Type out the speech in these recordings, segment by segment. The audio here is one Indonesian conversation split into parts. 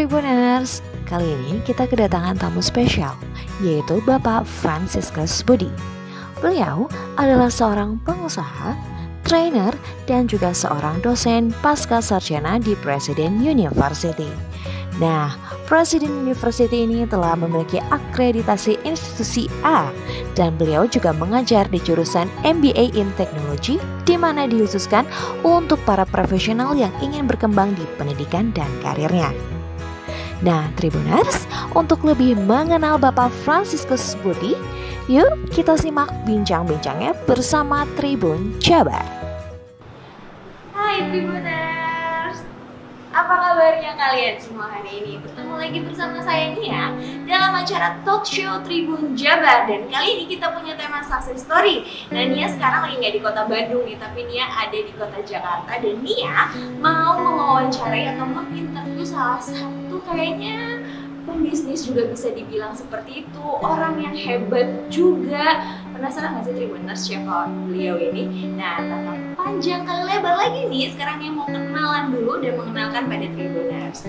Tribuners, kali ini kita kedatangan tamu spesial, yaitu Bapak Franciscus Budi. Beliau adalah seorang pengusaha, trainer, dan juga seorang dosen pasca sarjana di Presiden University. Nah, Presiden University ini telah memiliki akreditasi institusi A dan beliau juga mengajar di jurusan MBA in Technology di mana dikhususkan untuk para profesional yang ingin berkembang di pendidikan dan karirnya. Nah, Tribuners, untuk lebih mengenal Bapak Franciscus Budi, yuk kita simak bincang-bincangnya bersama Tribun Jabar. Hai Tribuners, apa kabarnya kalian semua hari ini? Bertemu lagi bersama saya Nia dalam acara talk show Tribun Jabar dan kali ini kita punya tema success story. Nah Nia sekarang lagi nggak di kota Bandung nih, tapi Nia ada di kota Jakarta dan Nia mau mewawancarai atau menginterview salah satu kayaknya pembisnis juga bisa dibilang seperti itu. Orang yang hebat juga. Penasaran nggak sih Tribuners siapa beliau ini? Nah tanpa panjang kali lebar lagi nih sekarang yang mau kenalan dulu dan mengenalkan pada Tribuners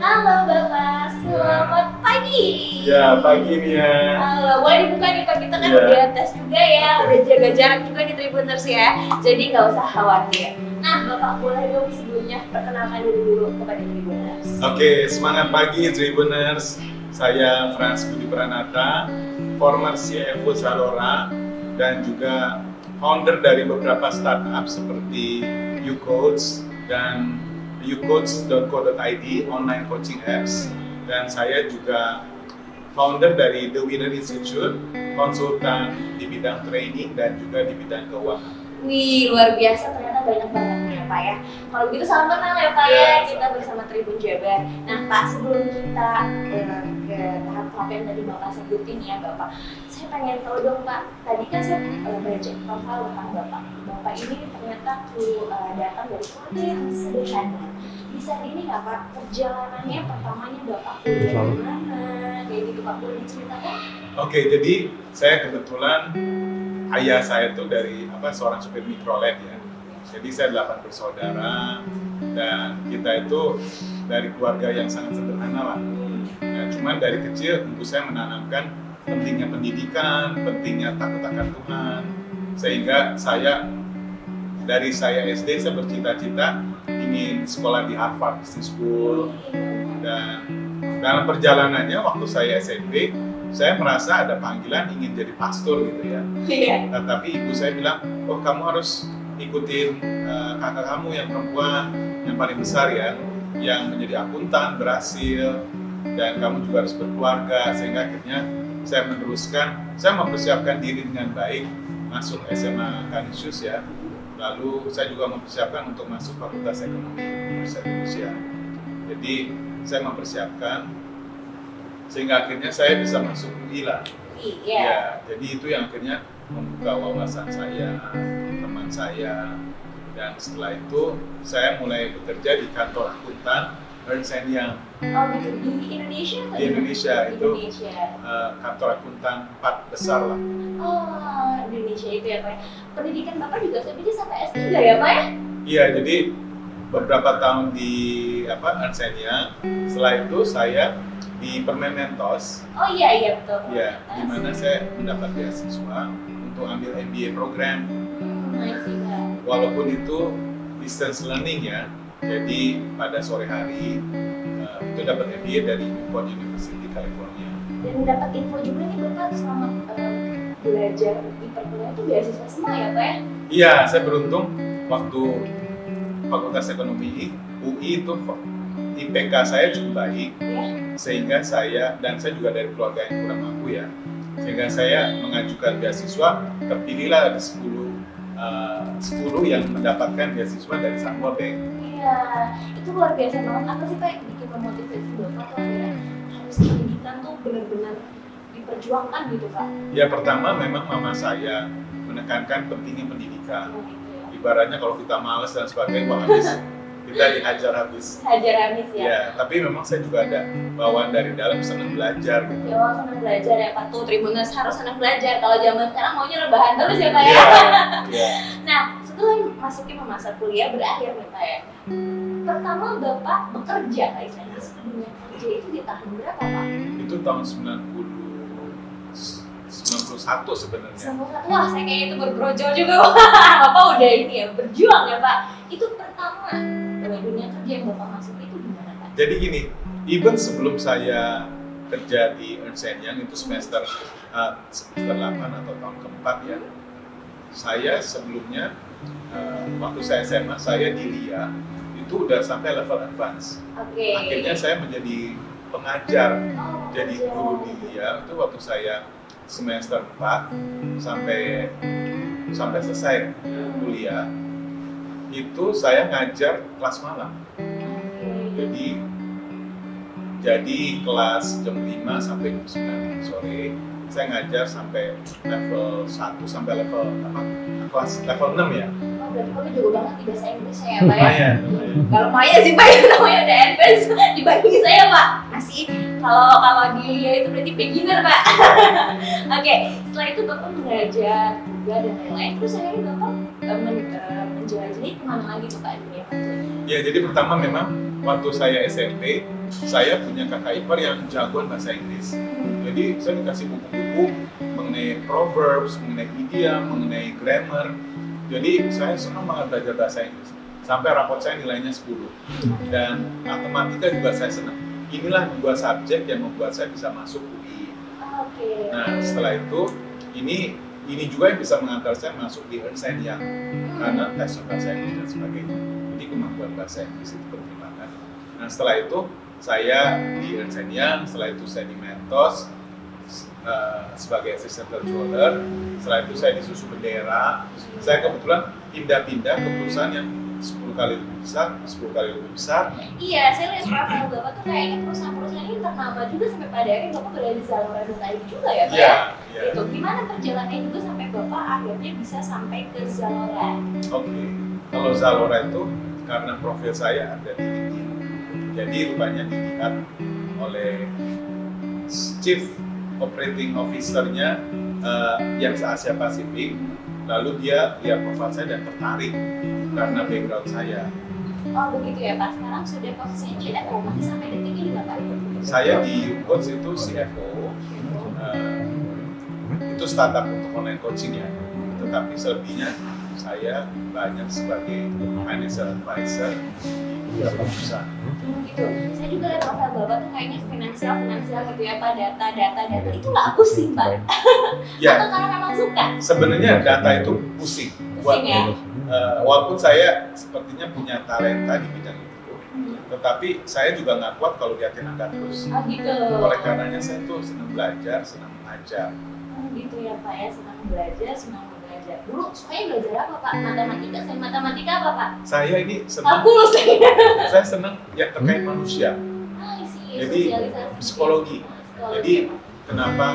halo bapak. Selamat pagi. Ya, pagi nih ya. Halo, boleh dibuka nih Pak, kita kan Iya. udah tes juga ya, udah jaga jarak juga nih Tribuners ya. Jadi nggak usah khawatir. Nah, Bapak boleh dong sebelumnya perkenalkan diri dulu kepada Tribuners Oke, semangat pagi Tribuners. Saya Frans Budi Pranata, former CFO Zalora dan juga founder dari beberapa startup seperti YouCoach dan youcoach.co.id online coaching apps dan saya juga founder dari The Winner Institute, konsultan di bidang training dan juga di bidang keuangan. Wih, luar biasa ternyata banyak banget nih ya Pak ya. Kalau begitu salam kenal ya Pak ya, Ya. kita bersama Tribun Jabar. Nah Pak, sebelum kita eh, ke tahap-tahap yang tadi Bapak sebutin ya Bapak, saya pengen tahu dong Pak, tadi kan saya eh, baca profil tentang Bapak. Bapak ini ternyata tuh eh, datang dari keluarga yang sederhana. Bisa ini nggak Pak, perjalanannya pertamanya Bapak kuliah di mana? Kayak gitu Pak, boleh diceritakan? Oke, jadi saya kebetulan ayah saya tuh dari apa seorang supir mikrolet ya. Jadi saya delapan bersaudara dan kita itu dari keluarga yang sangat sederhana lah. Nah, cuman dari kecil ibu saya menanamkan pentingnya pendidikan, pentingnya takut akan Tuhan, sehingga saya dari saya SD saya bercita-cita ingin sekolah di Harvard Business School dan dalam perjalanannya waktu saya SMP saya merasa ada panggilan ingin jadi pastor gitu ya. Iya. Nah, tapi ibu saya bilang, oh kamu harus ikutin eh, kakak kamu yang perempuan yang paling besar ya, yang menjadi akuntan berhasil dan kamu juga harus berkeluarga sehingga akhirnya saya meneruskan, saya mempersiapkan diri dengan baik masuk SMA Kanisius ya. Lalu saya juga mempersiapkan untuk masuk Fakultas Ekonomi Universitas Indonesia. Jadi saya mempersiapkan sehingga akhirnya saya bisa masuk UI lah. Iya. Ya, jadi itu yang akhirnya membuka wawasan saya, teman saya, dan setelah itu saya mulai bekerja di kantor akuntan Ernst Young Oh gitu di Indonesia atau di Indonesia Di itu Indonesia. eh, kantor akuntan empat besar lah. Oh di Indonesia itu ya Pak. Pendidikan Bapak juga saya pikir sampai S3 ya Pak ya? Iya, jadi beberapa tahun di apa Ernst Young. Setelah itu saya di Permenentos, Oh iya iya betul. ya, di mana saya mendapat beasiswa untuk ambil MBA program walaupun itu distance learning ya jadi pada sore hari eh, itu dapat MBA dari Newport University California Dan dapat info juga nih Bapak selama eh, belajar di perkuliahan itu beasiswa semua ya Pak ya? iya saya beruntung waktu Fakultas Ekonomi UI itu IPK saya cukup baik Iya. sehingga saya dan saya juga dari keluarga yang kurang mampu ya sehingga saya mengajukan beasiswa terpilihlah ada 10 eh, 10 yang mendapatkan beasiswa dari Sangwa Bank Iya, itu luar biasa banget. Apa sih Pak yang bikin memotivasi Bapak tuh akhirnya harus pendidikan tuh benar-benar diperjuangkan gitu Pak? Ya pertama memang mama saya menekankan pentingnya pendidikan. Oh, gitu ya. Ibaratnya kalau kita males dan sebagainya, wah habis kita dihajar habis. Hajar habis ya. Ya, tapi memang saya juga ada bawaan dari dalam senang belajar gitu. Ya senang belajar ya Pak tuh Tribuners harus senang belajar. Kalau zaman sekarang maunya rebahan terus ya Pak ya. Iya. Nah setelah masuknya masa kuliah berakhir nih Pak ya. Pertama Bapak bekerja Pak istilahnya dunia kerja itu di tahun berapa Pak? Itu tahun 90 91 sebenarnya. Sama wah saya kayaknya itu berbrojol juga Bapak udah ini ya berjuang ya Pak. Itu pertama dunia kerja yang Bapak masuk itu gimana Pak? Jadi gini, even sebelum saya kerja di Ernst Young itu semester uh, semester 8 atau tahun keempat ya. Saya sebelumnya uh, waktu saya SMA saya di LIA itu udah sampai level advance. Oke. Akhirnya saya menjadi pengajar, Oh, jadi guru di LIA itu waktu saya semester 4 sampai sampai selesai kuliah itu saya ngajar kelas malam. Jadi jadi kelas jam 5 sampai jam 9 sore saya ngajar sampai level 1 sampai level apa? Kelas level 6 ya. Oh, berarti Bapak juga banget di bahasa Inggrisnya ya Pak ya? Lumayan, lumayan. Kalau Maya sih Pak, namanya udah advance dibanding saya Pak. Masih kalau kalau di Lia itu berarti beginner Pak. Oke, setelah itu Bapak mengajar juga dan lain-lain. Terus akhirnya Bapak eh, men, eh, menjelajahi ke mana lagi tuh kerjanya? Ya, jadi pertama memang waktu saya SMP, saya punya kakak ipar yang jagoan bahasa Inggris. Jadi saya dikasih buku-buku mengenai proverbs, mengenai idiom, mengenai grammar. Jadi saya senang banget belajar bahasa Inggris. Sampai raport saya nilainya 10. Dan matematika juga saya senang. Inilah dua subjek yang membuat saya bisa masuk UI. Nah, setelah itu ini ini juga yang bisa mengantar saya masuk di Ernst Young karena tes bahasa Inggris dan sebagainya. Jadi kemampuan bahasa Inggris itu penting banget. Nah, setelah itu saya di Ernst Young, setelah itu saya di Mentos eh, sebagai assistant controller. Setelah itu saya di Susu Bendera. Saya kebetulan pindah-pindah ke perusahaan yang 10 kali lebih besar, 10 kali lebih besar. Iya, saya lihat profil Bapak tuh kayaknya perusahaan-perusahaan ini ternama juga sampai pada akhirnya Bapak berada di Zalora dan tadi juga ya Pak? Iya, ya? iya. Itu gimana perjalanannya juga sampai Bapak akhirnya bisa sampai ke Zalora? Oke, kalau Zalora itu karena profil saya ada di LinkedIn. Jadi rupanya dilihat oleh Chief Operating Officer-nya eh, yang se Asia Pasifik. Lalu dia lihat profil saya dan tertarik karena background saya. Oh begitu ya Pak, sekarang sudah posisinya CFO, masih sampai detik ini nggak Pak? Saya di Coach itu CFO, eh, itu startup untuk online coaching ya. Tetapi selebihnya saya banyak sebagai financial advisor di beberapa perusahaan. Gitu, saya juga lihat profil Bapak tuh kayaknya finansial, finansial gitu ya Pak, data, data, data itu nggak pusing Pak? Ya, Atau karena memang suka? sebenarnya data itu pusing. Buat, Pusing ya? Eh, walaupun saya sepertinya punya talenta di bidang itu, tetapi saya juga nggak kuat kalau diatin angka terus. Oh gitu. Oleh karenanya saya tuh senang belajar, senang mengajar. Oh gitu ya Pak ya, senang belajar, senang belajar. Dulu sukanya belajar apa Pak? Matematika, saya matematika apa Pak? Saya ini senang, Kalkulus ya. saya senang yang terkait manusia. Ah, isi Jadi, psikologi. Psikologi. Jadi kenapa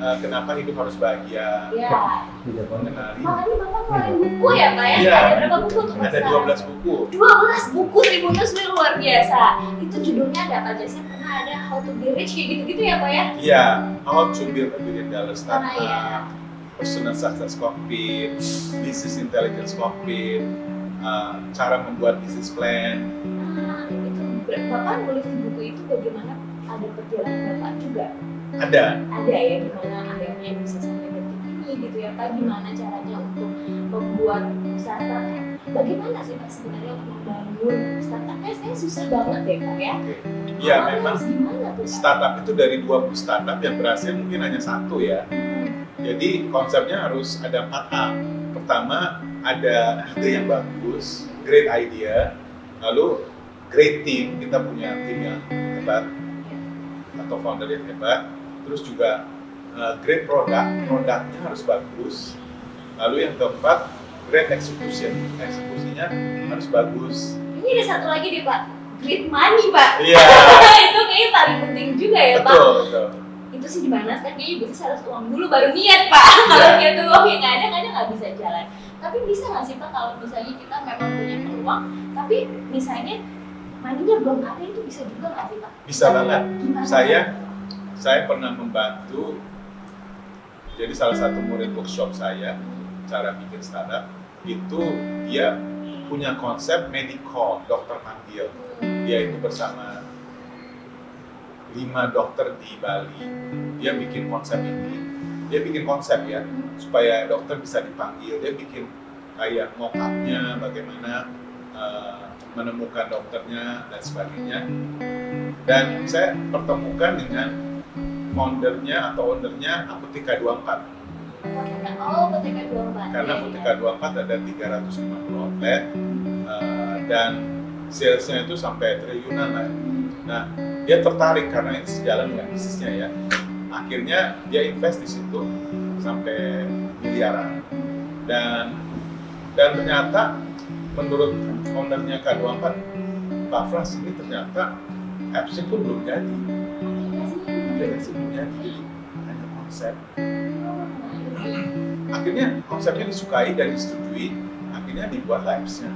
eh, kenapa hidup harus bahagia? ya. Mengenali. Makanya Bapak keluarin buku ya Pak ya? Iya. Ada berapa buku tuh Pak? Ada 12 buku. 12 buku Tribuners ini luar biasa. Itu judulnya ada apa aja? Saya pernah ada How to Be Rich kayak gitu-gitu ya Pak ya? Iya, how to build a billion dollar startup, iya. personal success cockpit, business intelligence cockpit, uh, cara membuat business plan. Nah, itu Bapak nulis di buku itu bagaimana ada perjalanan Bapak juga? Ada, Ada ya gimana akhirnya bisa sampai detik ini gitu ya Pak? Gimana caranya untuk membuat startup? Bagaimana sih Pak sebenarnya untuk membangun startupnya? Saya susah banget deh Pak ya. Iya Awalnya memang tuh startup itu dari 20 startup yang berhasil mungkin hanya satu ya. Hmm. Jadi konsepnya harus ada 4A. Pertama ada ide yang bagus, great idea, lalu great team, kita punya tim yang hebat atau founder yang hebat, terus juga uh, great product, produknya harus bagus. Lalu yang keempat great execution, eksekusinya harus bagus. Ini ada satu lagi nih Pak, great money Pak. Iya, itu kayaknya paling penting juga ya Pak. betul, betul. Itu sih di mana kan kayaknya bisnis harus uang dulu baru niat Pak. Kalau Iya. niat uang yang nggak ada kadang nggak bisa jalan. Tapi bisa nggak sih Pak kalau misalnya kita memang punya peluang, tapi misalnya maninya belum ada itu bisa juga nggak sih Pak? Bisa banget. Gimana? Saya saya pernah membantu jadi salah satu murid workshop saya cara bikin startup itu dia punya konsep medical dokter panggil dia itu bersama lima dokter di Bali. Dia bikin konsep ini. Dia bikin konsep ya supaya dokter bisa dipanggil. Dia bikin kayak mockupnya bagaimana uh, menemukan dokternya dan sebagainya. Dan saya pertemukan dengan foundernya atau ownernya Apotika 24 Oh, Apotika 24 karena Apotika 24 ada 350 outlet uh, dan salesnya itu sampai triliunan lah. Nah dia tertarik karena ini sejalan dengan bisnisnya ya. Akhirnya dia invest di situ sampai miliaran. Dan dan ternyata menurut ownernya K24 Pak Frans ini ternyata apps pun belum jadi aplikasi belum jadi hanya konsep. Akhirnya konsepnya disukai dan disetujui. Akhirnya dibuat apps-nya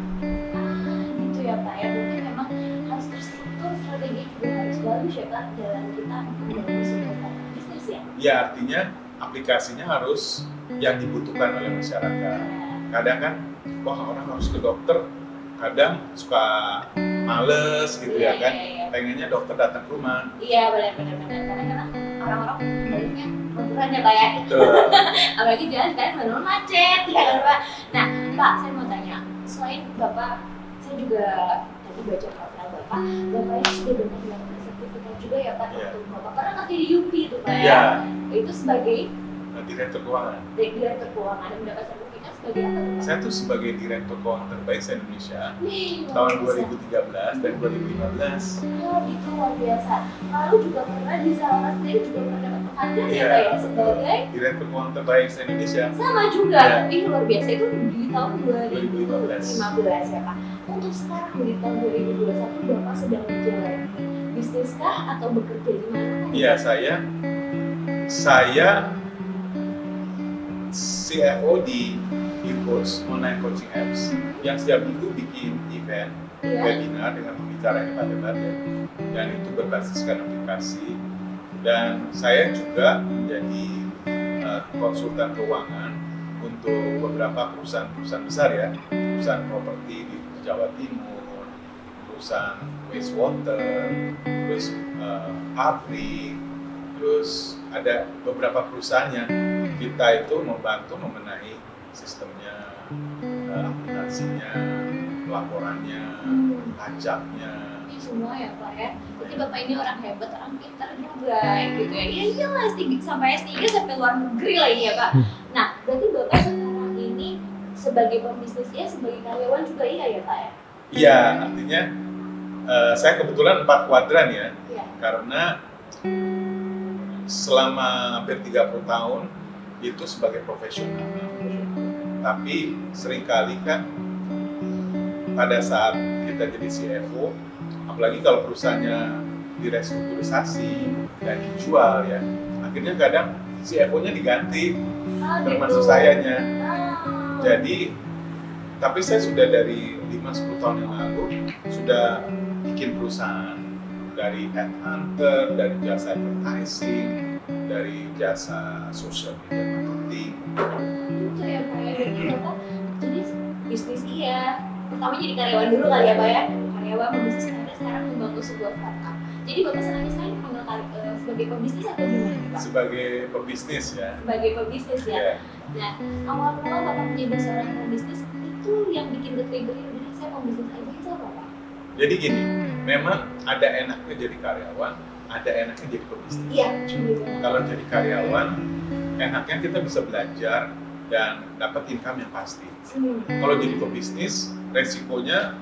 Ah, gitu ya Pak ya. Berarti memang harus terstruktur strategi juga harus bagus ya Pak dalam kita membangun sebuah bisnis ya. ya artinya aplikasinya harus yang dibutuhkan oleh masyarakat. Kadang kan wah orang harus ke dokter kadang suka males gitu Iya, ya kan. iya, iya. Pengennya dokter datang ke rumah Iya benar benar benar karena orang-orang baliknya beneran ya Pak ya. Betul. Apalagi jalan sekarang benar macet ya kan Pak. Nah Pak saya mau tanya selain Bapak saya juga tadi baca profil Bapak Bapak ini sudah benar mendapatkan sertifikat juga ya Pak Iya. untuk Bapak pernah kerja di UP itu Pak ya. ya Itu sebagai direktur keuangan direktur keuangan dan mendapat sertifikat saya tuh sebagai direktur keuangan terbaik se Indonesia Wih, tahun biasa. 2013 dan 2015 Oh, itu luar biasa. Lalu juga pernah di Salma sendiri juga pernah dapat penghargaan Iya. ya ya sebagai direktur keuangan terbaik se Indonesia sama juga. Iya. Ini luar biasa itu di tahun 2015. 2015 ya Pak. Untuk sekarang di tahun 2021 Bapak sedang menjalani bisnis kah atau bekerja di mana? Iya saya saya CFO di e-coach online coaching apps yang setiap minggu bikin event Iya. webinar dengan pembicara yang hebat-hebat ya dan itu berbasiskan aplikasi. Dan saya juga menjadi uh, konsultan keuangan untuk beberapa perusahaan-perusahaan besar ya. Perusahaan properti di Jawa Timur perusahaan wastewater terus uh, pabrik terus ada beberapa perusahaan yang kita itu membantu membenahi sistemnya uh, aplikasinya laporannya Hmm. pajaknya Ini semua ya Pak ya. Berarti Bapak ini orang hebat, orang pintar juga gitu ya. Iya iyalah S3 sampai S3 sampai luar negeri lagi ya Pak. Nah, berarti Bapak sekarang ini sebagai pembisnis ya, sebagai karyawan juga iya ya Pak ya? Iya, artinya eh, saya kebetulan empat kuadran ya, Iya. karena selama hampir 30 tahun itu sebagai profesional. Tapi sering kali kan pada saat kita jadi CFO, apalagi kalau perusahaannya direstrukturisasi dan dijual ya, akhirnya kadang CFO-nya diganti, Ah, termasuk gitu. sayanya. Ah. Jadi, tapi saya sudah dari 5-10 tahun yang lalu sudah bikin perusahaan dari headhunter, dari jasa advertising, dari jasa social media marketing. Itu ya Pak ya. Jadi bisnis iya. Pertama jadi karyawan dulu kali ya Pak ya. Karyawan pembisnis karena sekarang membangun sebuah startup. Jadi Bapak senangnya sekarang dipanggil eh, sebagai pembisnis atau gimana Pak? Sebagai pebisnis ya. Sebagai pembisnis ya. Ya. Nah, awal mula Bapak menjadi seorang pembisnis itu yang bikin the trigger udah saya pembisnis aja itu apa Pak? Jadi gini, memang ada enaknya jadi karyawan, ada enaknya jadi pebisnis. Iya, gitu. Kalau jadi karyawan, enaknya kita bisa belajar dan dapat income yang pasti. Hmm. kalau jadi pebisnis resikonya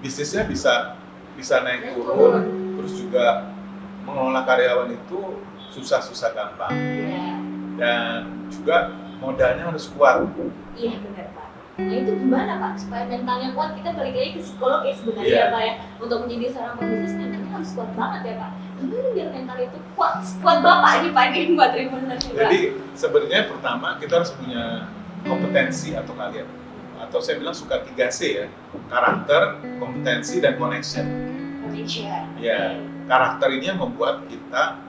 bisnisnya bisa bisa naik turun terus juga mengelola karyawan itu susah-susah gampang Iya, dan juga modalnya harus kuat iya benar Pak. Nah itu gimana Pak supaya mentalnya kuat kita balik lagi ke psikolog ya sebenarnya Iya. ya Pak ya untuk menjadi seorang pembisnis mentalnya harus kuat banget ya Pak. Gimana biar mental itu kuat kuat Bapak nih pagi buat juga. jadi sebenarnya pertama kita harus punya kompetensi atau kalian atau saya bilang suka 3C ya karakter kompetensi dan connection Connection. ya karakter ini yang membuat kita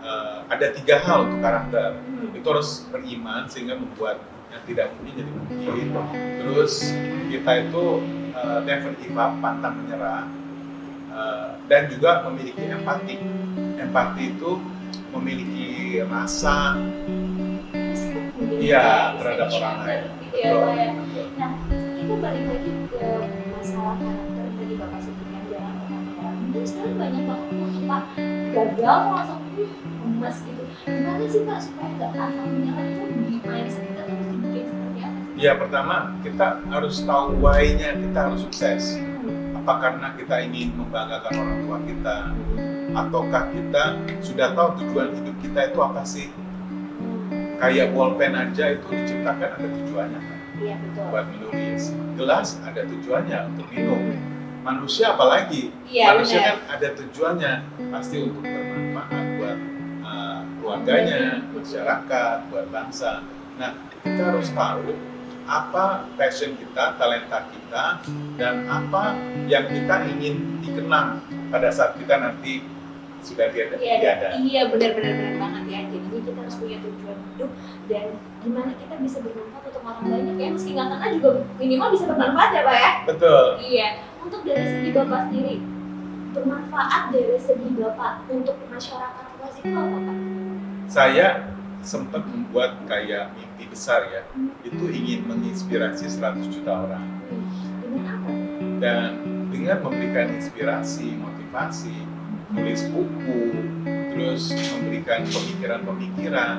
eh, ada tiga hal untuk karakter Hmm. itu harus beriman sehingga membuat yang tidak mungkin jadi mungkin terus kita itu uh, never give up pantang menyerah uh, dan juga memiliki empati empati itu memiliki rasa iya terhadap orang lain gitu ya Pak ya. Nah, kita balik lagi ke masalah karakter tadi Bapak sebutkan jangan pernah menyerah. Mungkin sekarang banyak banget suka gagal langsung "Ih, emas gitu. Gimana sih Pak supaya nggak pantang menyerah itu di mindset kita tuh mesti bikin seperti apa? ya pertama kita harus tahu why-nya kita harus sukses apa karena kita ingin membanggakan orang tua kita? Ataukah kita sudah tahu tujuan hidup kita itu apa sih? Kayak bolpen aja itu diciptakan ada tujuannya kan? Iya betul. buat menulis gelas ada tujuannya untuk minum manusia apalagi? Iya manusia kan ada tujuannya. Pasti untuk bermanfaat buat uh, keluarganya masyarakat buat bangsa. Nah kita harus tahu apa passion kita talenta kita dan apa yang kita ingin dikenang pada saat kita nanti sudah tiada Iya, tiada iya benar-benar benar banget ya. Jadinya kita harus punya tujuan hidup dan gimana kita bisa bermanfaat untuk orang banyak ya. Meski nggak kena juga minimal bisa bermanfaat ya Pak ya. betul Iya. Untuk dari segi Bapak sendiri, bermanfaat dari segi Bapak untuk masyarakat luas itu apa Pak? saya sempat membuat kayak mimpi besar ya. Itu ingin menginspirasi 100 juta orang. Dan dengan memberikan inspirasi, motivasi, nulis buku, terus memberikan pemikiran-pemikiran,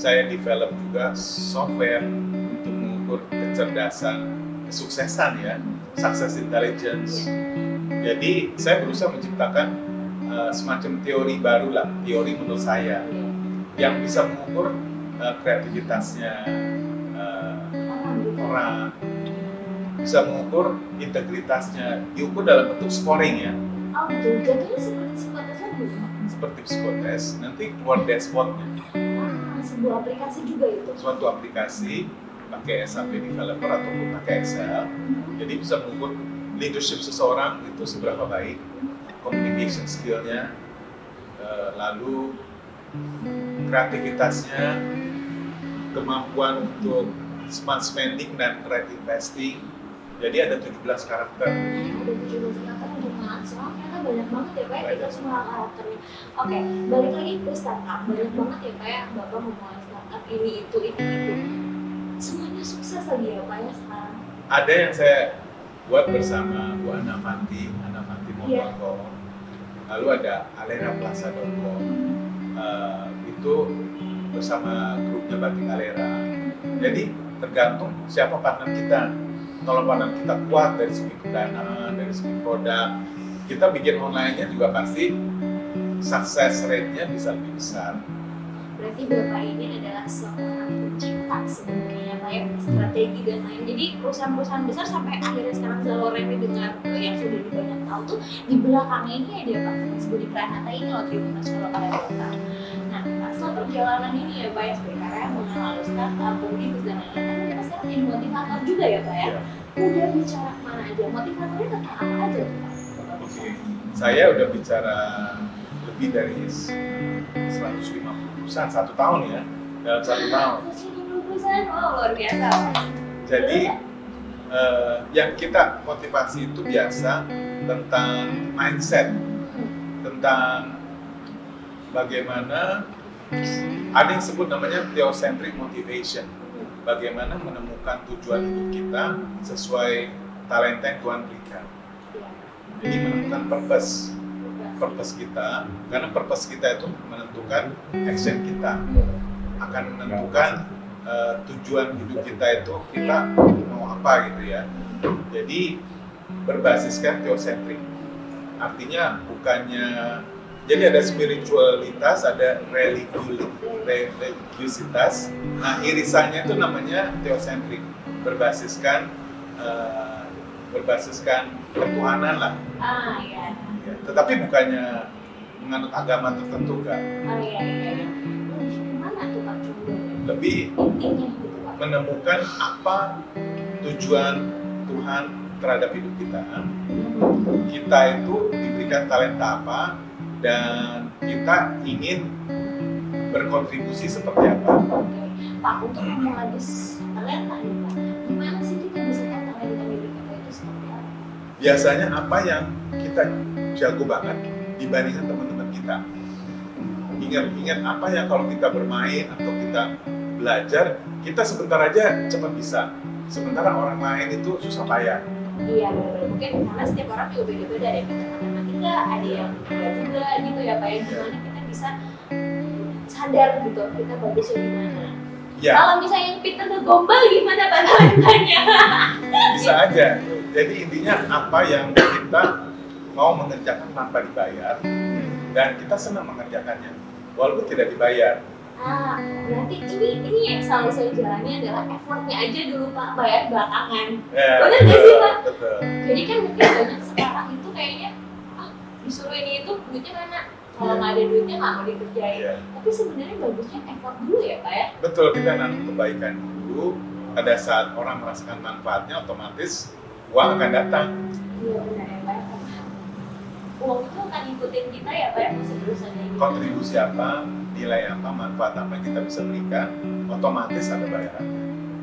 saya develop juga software untuk mengukur kecerdasan, kesuksesan ya, success intelligence. Jadi saya berusaha menciptakan uh, semacam teori baru lah, teori menurut saya yang bisa mengukur uh, kreativitasnya uh, Orang. Bisa mengukur integritasnya diukur dalam bentuk scoring ya. Oh betul. Jatuhnya seperti psikotes lagi seperti psikotes nanti keluar dashboardnya. Ah, sebuah aplikasi juga itu. suatu aplikasi pakai SAP developer ataupun pakai Excel. Jadi bisa mengukur leadership seseorang itu seberapa baik communication skillnya eh, lalu kreativitasnya kemampuan untuk smart spending dan right investing. Jadi ada 17 karakter. Ada tujuh belas karakter untuk mahasiswa ternyata banyak banget ya pak kita semua karakternya. Oke balik lagi ke startup. Banyak banget ya pak bapak memulai startup ini itu ini itu. Semuanya sukses lagi ya pak ya sekarang? Ada yang saya buat bersama Bu Ana Fanti, Ana Fanti Iya. Mobile lalu ada aleraplaza.com Eh, itu bersama grupnya Batik Alera. Jadi tergantung siapa partner kita. Kalau partner kita kuat dari segi pendanaan, dari segi produk kita bikin online-nya juga pasti success rate-nya bisa lebih besar. Berarti bapak ini adalah seorang pencipta sebenarnya ya pak ya strategi dan lain. Jadi perusahaan-perusahaan besar sampai akhirnya sekarang Zalora ini dengan eh, yang sudah di banyak tahu tuh di belakangnya ini ada pak Budi Pranata ini loh Tribun Nasional Karya Kota nah Pak, selama perjalanan ini ya pak ya karya mengenal startup pembisnis dan lain-lain kan kita sekarang jadi motivator juga ya pak ya? Ya. udah bicara mana aja? Motivatornya tentang apa aja tuh pak? Oke, saya udah bicara lebih dari 150 perusahaan satu tahun ya dalam satu tahun. Luar biasa Jadi eh, yang kita motivasi itu biasa tentang mindset, tentang bagaimana ada yang sebut namanya theocentric motivation. Bagaimana menemukan tujuan hidup kita sesuai talenta yang Tuhan berikan. Jadi menemukan purpose, purpose kita, karena purpose kita itu menentukan action kita, akan menentukan eh, tujuan hidup kita itu kita mau apa gitu ya. Jadi berbasiskan teosentrik. Artinya bukannya jadi ada spiritualitas, ada religi- re- religiusitas. Nah, irisannya itu namanya teosentrik, berbasiskan eh, berbasiskan ketuhanan lah. Ah iya, Ya, Tetapi bukannya menganut agama tertentu kan, ah iya iya. Lebih menemukan apa tujuan Tuhan terhadap hidup kita. Kita itu diberikan talenta apa dan kita ingin berkontribusi seperti apa. Pak untuk memoles talenta nih Pak, gimana sih kita bisa tahu talenta kita itu seperti apa? Biasanya apa yang kita jago banget dibandingkan teman-teman kita. Ingat, ingat apa yang kalau kita bermain atau kita belajar, kita sebentar aja cepat bisa. Sementara orang lain itu susah payah. Iya mungkin karena setiap orang juga beda-beda ada yang pintar matematika, ada yang enggak juga gitu ya Pak ya gimana kita bisa sadar gitu kita bagusnya di mana. Ya, Kalau misalnya yang pintar ngegombal gimana Pak talentanya? bisa aja. Jadi intinya apa yang kita mau mengerjakan tanpa dibayar dan kita senang mengerjakannya walaupun tidak dibayar. Ah, berarti ini ini yang selalu saya jalani adalah effortnya aja dulu Pak, bayar belakangan. Bener nggak sih, Pak? Betul. Jadi kan mungkin banyak sekarang itu kayaknya ah, disuruh ini itu duitnya mana? Kalau nggak ada duitnya nggak mau dikerjain. Iya. Tapi sebenarnya bagusnya effort dulu ya Pak ya. Betul kita nanam kebaikan dulu. Pada saat orang merasakan manfaatnya, otomatis uang akan datang. Iya benar ya Pak. ya. Uang itu akan ikutin kita ya Pak ya gitu. Kontribusi apa, nilai apa, manfaat apa yang kita bisa berikan, otomatis ada bayarannya.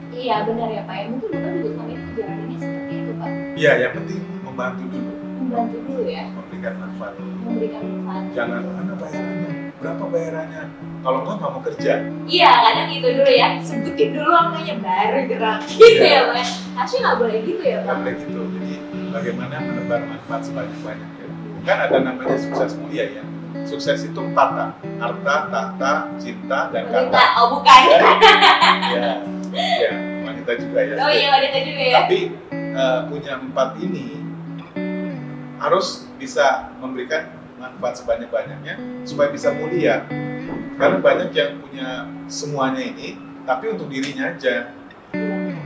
Iya benar ya Pak ya. Mungkin Bapak juga kami perjalanannya seperti itu Pak. Iya, yang penting membantu dulu, Membantu dulu ya, memberikan manfaat. memberikan manfaat. Jangan mana bayarannya, berapa bayarannya. Kalau nggak nggak mau kerja, Iya, kadang gitu dulu ya. Sebutin dulu angkanya baru gerak gitu Iya. ya, Pak. Harusnya nggak boleh gitu ya, nggak Pak. boleh gitu. Jadi bagaimana menebar manfaat sebanyak-banyaknya. Kan ada namanya sukses mulia ya. Sukses itu empat tak, harta, tahta, cinta, dan kata. oh bukan. Ya, ya, wanita juga ya. Oh iya, wanita juga ya. Tapi eh, punya empat ini harus bisa memberikan manfaat sebanyak-banyaknya supaya bisa mulia. Karena banyak yang punya semuanya ini, tapi untuk dirinya aja.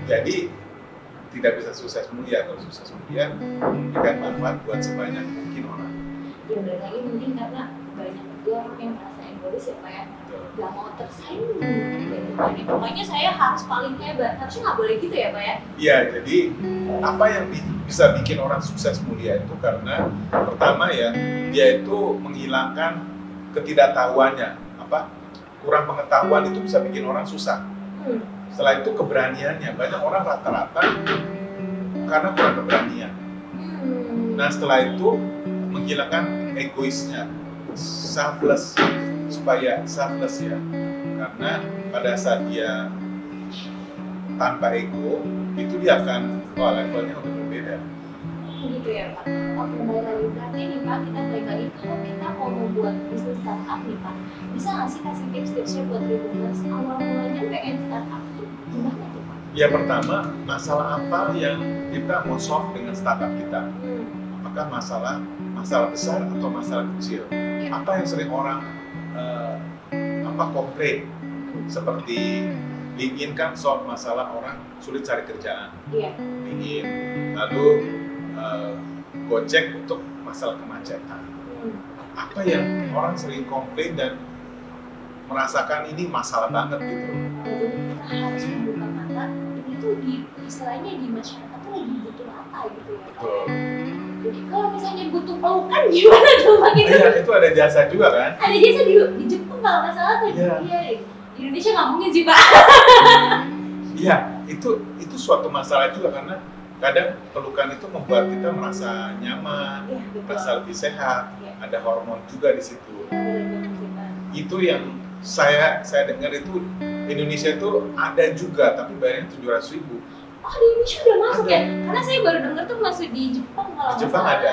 Jadi tidak bisa sukses mulia. Kalau sukses mulia, memberikan manfaat buat sebanyak mungkin orang. Ya lagi mungkin karena juga orang yang merasa egois ya, Pak ya. Betul. Gak mau tersaing gitu ya. Pokoknya saya harus paling hebat. Harusnya nggak boleh gitu ya, Pak ya. Iya, jadi apa yang bi- bisa bikin orang sukses mulia itu karena pertama ya dia itu menghilangkan ketidaktahuannya apa kurang pengetahuan itu bisa bikin orang susah. Hmm. Setelah itu keberaniannya banyak orang rata-rata karena kurang keberanian. Hmm. Nah setelah itu menghilangkan egoisnya, selfless supaya selfless ya karena pada saat dia tanpa ego itu dia akan wah levelnya udah berbeda. gitu ya Pak. Oke balik lagi berarti nih Pak kita balik lagi kalau kita mau membuat bisnis startup nih Pak bisa nggak sih kasih tips-tipsnya buat Tribuners awal mulanya pengen startup tuh gimana tuh Pak? Ya pertama masalah apa yang kita mau solve dengan startup kita? Hmm. Apakah masalah masalah besar atau masalah kecil? Apa yang sering orang eh, apa komplain seperti LinkedIn kan solve masalah orang sulit cari kerjaan. Iya. LinkedIn lalu eh, Gojek untuk masalah kemacetan. Hmm. Apa yang orang sering komplain dan merasakan ini masalah banget gitu. Jadi kita harus membuka mata ini tuh di istilahnya di masyarakat tuh lagi butuh apa gitu ya. Betul. Kalau misalnya butuh pelukan gimana tuh Pak gitu? Iya, itu ada jasa juga kan? Ada jasa di, di Jepang kalau nggak salah tuh. Iya. Iya. Di Indonesia nggak mungkin sih Pak. Iya, itu itu suatu masalah juga karena kadang pelukan itu membuat kita merasa nyaman, Iya betul. merasa lebih sehat. Iya. Ada hormon juga di situ. Pak. Itu yang saya saya dengar itu Indonesia itu ada juga, tapi bayarnya tujuh ratus ribu. Oh di Indonesia udah masuk Ada. ya? Karena saya baru dengar tuh masuk di Jepang kalau Di Jepang ada.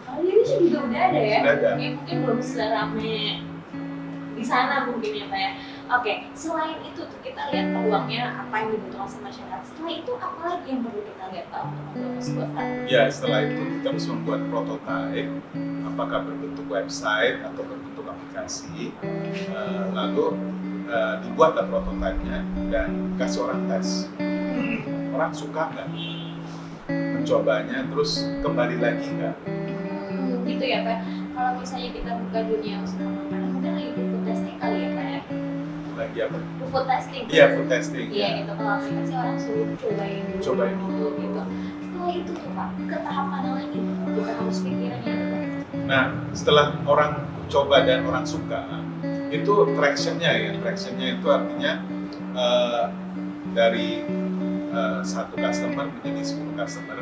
Kalau di Indonesia juga udah ada ya? Sudah ada. Ya mungkin belum serame di sana mungkin ya Pak ya. Oke, selain itu tuh kita lihat peluangnya apa yang dibutuhkan sama masyarakat. Setelah itu apa lagi yang perlu kita lihat Pak untuk membuat sebuah? Ya, setelah itu kita harus membuat prototipe, apakah berbentuk website atau berbentuk aplikasi. Eh, lalu eh, dibuatlah prototipenya dan kasih orang tes. Orang suka nggak mencobanya, terus kembali lagi nggak? Hmm, gitu ya Pak. Kalau misalnya kita buka dunia usaha makanan, mungkin lagi food testing kali ya Pak ya? Lagi apa? Food testing. Iya, food testing. Iya gitu, kalau aplikasi orang suruh cobain dulu, Cobain dulu gitu. Setelah itu tuh Pak, ke tahap mana lagi? Kita harus pikirannya? Nah, setelah orang coba dan orang suka, itu tractionnya ya tractionnya itu artinya eh, dari satu customer menjadi 10 customer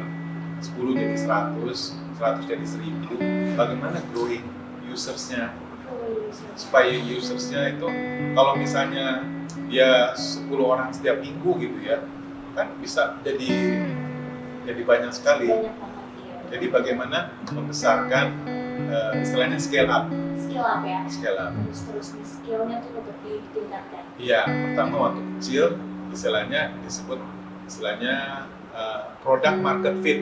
10 jadi 100 100 jadi 1000 bagaimana growing usersnya? Supaya usersnya itu kalau misalnya dia 10 orang setiap minggu gitu ya kan bisa jadi jadi banyak sekali. Banyak banget ya jadi bagaimana membesarkan eh, istilahnya scale up. Skill up ya. Scale up. Terus terus nih skillnya tuh lebih ditingkatkan. Iya, pertama waktu kecil istilahnya disebut istilahnya uh, product market fit.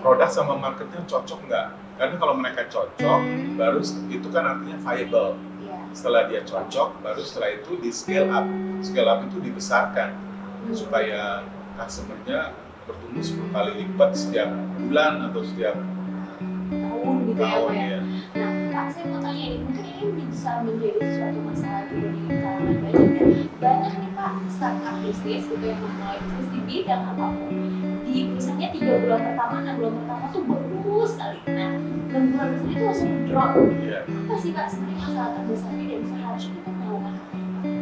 Produk sama marketnya cocok nggak? Karena kalau mereka cocok, baru itu kan artinya viable. iya Setelah dia cocok, baru setelah itu di scale up. Scale up itu dibesarkan Hmm. supaya customernya bertumbuh 10 kali lipat setiap bulan atau setiap tahun gitu ya tahun ya ya. Nah, Pak, saya mau tanya nih, mungkin ini bisa menjadi sesuatu masalah juga di kalangan banyak ya. Banyak nih Pak, startup bisnis gitu yang memulai bisnis di bidang apa pun. Di misalnya tiga bulan pertama, enam bulan pertama tuh bagus sekali. Nah, enam bulan besar itu langsung drop. Iya. Apa sih Pak sebenarnya masalah terbesarnya dan seharusnya kita melakukan apa?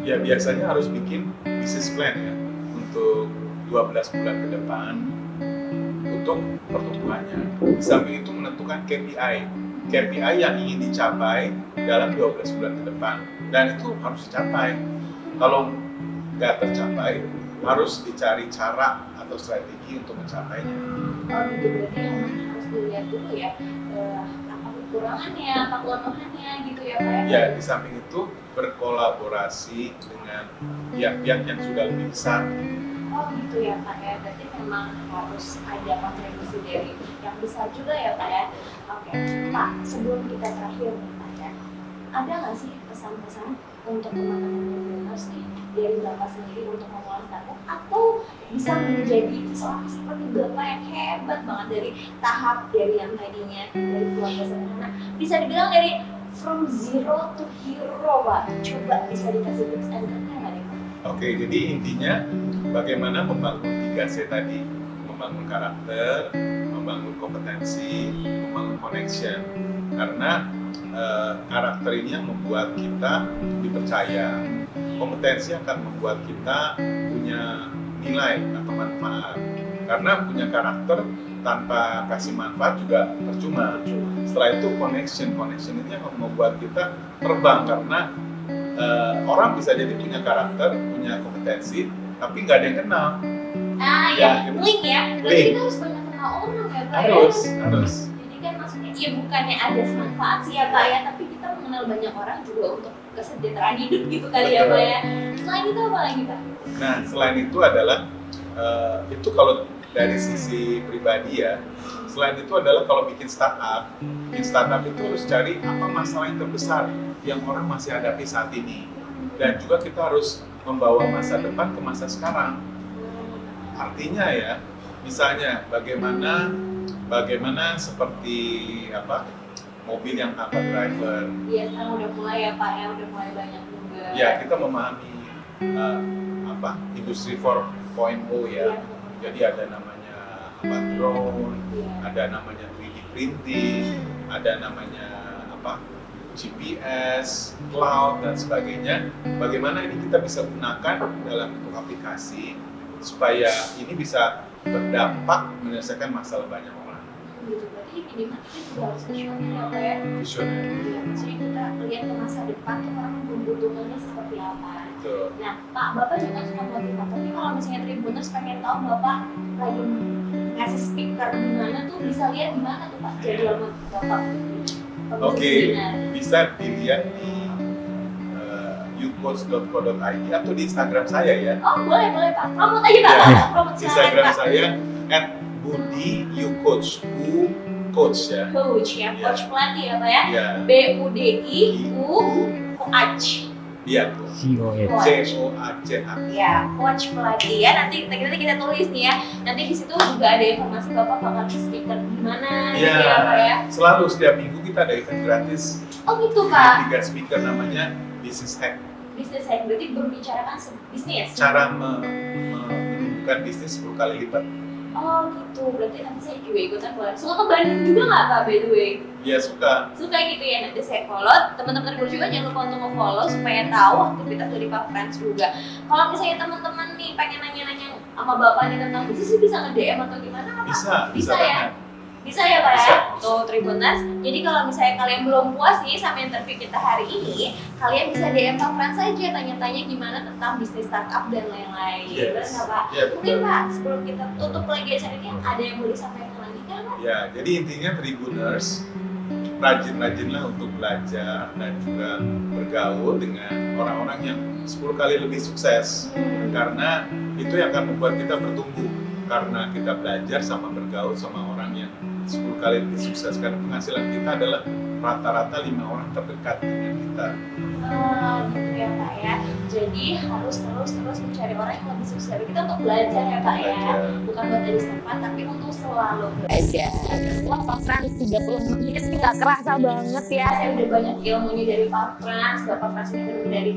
Ya biasanya harus bikin business plan ya untuk 12 bulan ke depan untuk pertumbuhannya. Samping itu menentukan KPI. KPI yang ingin dicapai dalam 12 bulan ke depan dan itu harus dicapai. Kalau nggak tercapai, harus dicari cara atau strategi untuk mencapainya. Oh gitu, berarti harus dilihat dulu ya, eh, apa kekurangannya, apa kelemahannya gitu ya Pak ya? Ya, di samping itu berkolaborasi dengan pihak-pihak yang sudah lebih besar. Oh gitu ya Pak ya, berarti memang harus ada kontribusi dari yang besar juga ya Pak ya. Oke, Pak sebelum kita terakhir nih Pak ya, ada nggak sih pesan-pesan untuk teman-teman millennials nih dari Bapak sendiri untuk memulai startup atau bisa menjadi seorang seperti Bapak yang hebat banget dari tahap dari yang tadinya dari keluarga sederhana bisa dibilang dari from zero to hero Pak. Coba bisa dikasih tips and triknya nggak nih? Oke, jadi intinya bagaimana membangun 3C tadi, membangun karakter, membangun kompetensi, membangun connection. Karena eh, karakter ini yang membuat kita dipercaya. Kompetensi akan membuat kita punya nilai atau manfaat. Karena punya karakter tanpa kasih manfaat juga percuma. Setelah itu connection, connection ini yang membuat kita terbang karena eh, orang bisa jadi punya karakter, punya kompetensi, tapi nggak ada yang kenal. Ah Ya, ya, link ya. Link. kita harus banyak kenal orang ya Pak Harus, ya. harus. Jadi kan maksudnya ya bukannya ada manfaat sih ya Pak ya, tapi kita mengenal banyak orang juga untuk kesejahteraan hidup gitu kali ya Pak ya. Selain itu apa lagi Pak? Nah, selain itu adalah eh, itu kalau dari sisi pribadi ya. Selain itu adalah kalau bikin startup, bikin startup itu harus cari apa masalah yang terbesar yang orang masih hadapi saat ini. Dan juga kita harus membawa masa depan ke masa sekarang. Artinya ya, misalnya bagaimana bagaimana seperti apa mobil yang tanpa driver. Iya sekarang udah mulai ya Pak ya, udah mulai banyak juga. Ya kita memahami eh, apa industri 4.0 ya. Jadi ada namanya apa drone, Iya. ada namanya 3D printing, ada namanya apa GPS, cloud dan sebagainya. Bagaimana ini kita bisa gunakan dalam bentuk aplikasi supaya ini bisa berdampak menyelesaikan masalah banyak orang. Gitu, berarti ini maksudnya juga harus visioner ya ya. Visioner Iya, maksudnya kita lihat ke masa depan tuh orang membutuhkannya seperti apa. Nah, Pak, Bapak juga suka motivator. Tapi kalau misalnya Tribuners pengen tahu Bapak lagi ngasih speaker di mana tuh bisa lihat di mana tuh Pak jadwal Bapak. Oke, bisa dilihat di uh, youcoach.co.id atau di Instagram saya ya. Oh, boleh, boleh Pak. Promote aja Pak. Ya, silakan Instagram Pak. saya at Budi Youcoach, U Coach ya. Coach ya, Ya. coach pelatih ya Pak ya. Ya, B U D I U Coach. iya, COH. C O A C H. Ya, coach pelatih ya. Nanti nanti kita tulis nih ya. Nanti di situ juga ada informasi Bapak bakal speaker mana gitu ya Pak ya. Selalu setiap minggu kita ada event gratis. Oh gitu Pak. Tiga speaker namanya Business Hack. Bisnis saya berarti berbicarakan se- bisnis. Cara me- menumbuhkan bisnis 10 kali lipat. Oh gitu, berarti nanti saya juga ikutan boleh. Suka ke Bandung juga nggak Pak by the way? Iya suka. Suka gitu ya, nanti saya follow. Teman-teman Tribun juga jangan lupa untuk nge-follow supaya tahu aktivitas dari Pak Friends juga. Kalau misalnya teman-teman nih pengen nanya-nanya sama Bapak nih tentang bisnis bisa nge-DM atau gimana? Bisa, Bisa, bisa, ya? banget. Bisa ya Pak ya? Tuh Tribuners. Jadi kalau misalnya kalian belum puas nih sama interview kita hari ini, kalian bisa DM Pak Frans saja tanya-tanya gimana tentang bisnis startup dan lain-lain. Yes. Benar nggak Pak? Iya, Mungkin. Pak, sebelum kita tutup lagi acara ini, ada yang mau disampaikan lagi kan Pak? Ya, jadi intinya Tribuners rajin-rajinlah untuk belajar dan juga bergaul dengan orang-orang yang 10 kali lebih sukses karena itu yang akan membuat kita bertumbuh karena kita belajar sama bergaul sama orang yang 10 kali lebih sukses karena penghasilan kita adalah rata-rata lima orang terdekat dengan kita Oh, gitu ya Pak ya. Jadi harus terus terus mencari orang yang lebih sukses dari kita untuk belajar ya Pak ya. Belajar. Bukan buat dari tempat, tapi untuk selalu belajar. Wah Pak Frans 30 menit nggak kerasa banget ya. Saya udah banyak ilmunya dari Pak Frans. Bapak Frans ini benar dari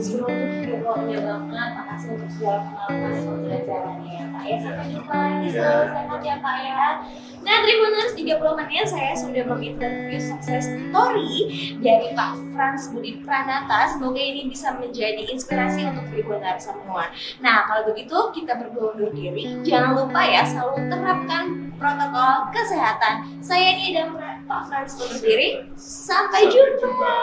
zero to hero-nya banget. Makasih untuk segala pengalaman dan pembelajarannya ya Pak ya. Sampai jumpa lagi. Ya. Selalu sehat ya Pak ya. Nah, Tribuners 30 menit saya sudah menginterview success story dari Pak Frans Budi Pranata. Semoga ini bisa menjadi inspirasi untuk Tribuners semua. Nah, kalau begitu kita berdua undur diri. Jangan lupa ya selalu terapkan protokol kesehatan. Saya Nia dan Pak Frans undur diri. Sampai jumpa.